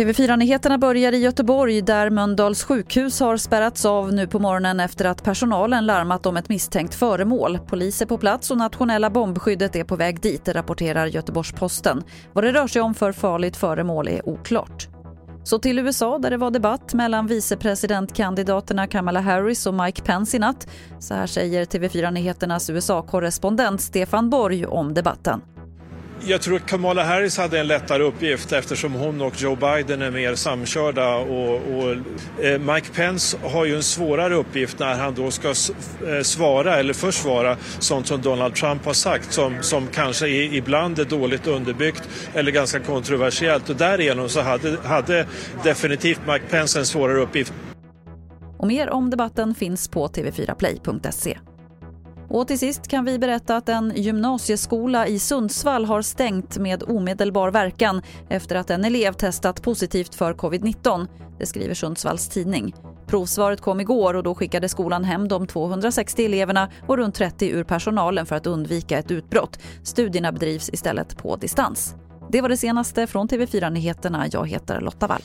TV4-nyheterna börjar i Göteborg där Mölndals sjukhus har spärrats av nu på morgonen efter att personalen larmat om ett misstänkt föremål. Polis är på plats och nationella bombskyddet är på väg dit, rapporterar Göteborgs-Posten. Vad det rör sig om för farligt föremål är oklart. Så till USA där det var debatt mellan vicepresidentkandidaterna Kamala Harris och Mike Pence i natt. Så här säger TV4 Nyheternas USA-korrespondent Stefan Borg om debatten. Jag tror att Kamala Harris hade en lättare uppgift eftersom hon och Joe Biden är mer samkörda och, och eh, Mike Pence har ju en svårare uppgift när han då ska eh, svara eller försvara sånt som Donald Trump har sagt som, som kanske är, ibland är dåligt underbyggt eller ganska kontroversiellt och därigenom så hade, hade definitivt Mike Pence en svårare uppgift. Och mer om debatten finns på tv4play.se. Och till sist kan vi berätta att en gymnasieskola i Sundsvall har stängt med omedelbar verkan efter att en elev testat positivt för covid-19. Det skriver Sundsvalls tidning. Provsvaret kom igår och då skickade skolan hem de 260 eleverna och runt 30 ur personalen för att undvika ett utbrott. Studierna bedrivs istället på distans. Det var det senaste från TV4 Nyheterna. Jag heter Lotta Wall.